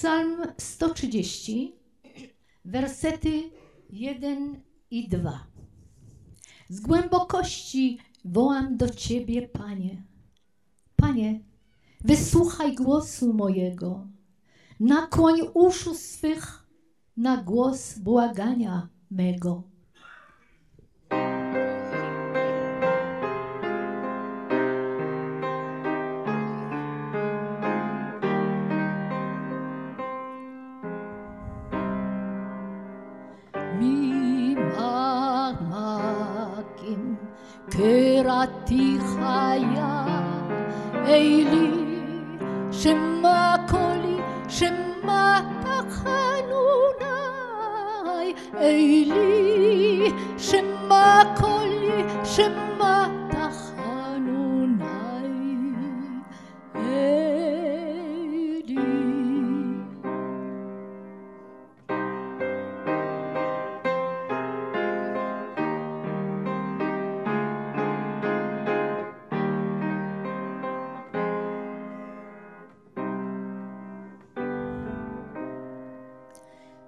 Psalm 130, wersety 1 i 2. Z głębokości wołam do Ciebie, Panie. Panie, wysłuchaj głosu mojego. Nakłoń uszu swych na głos błagania mego. ממעמקים קראתיך היה אלי שמע קולי שמע תחנוני אלי שמע קולי שמע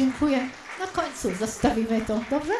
Dziękuję. Na końcu zostawimy to, dobrze?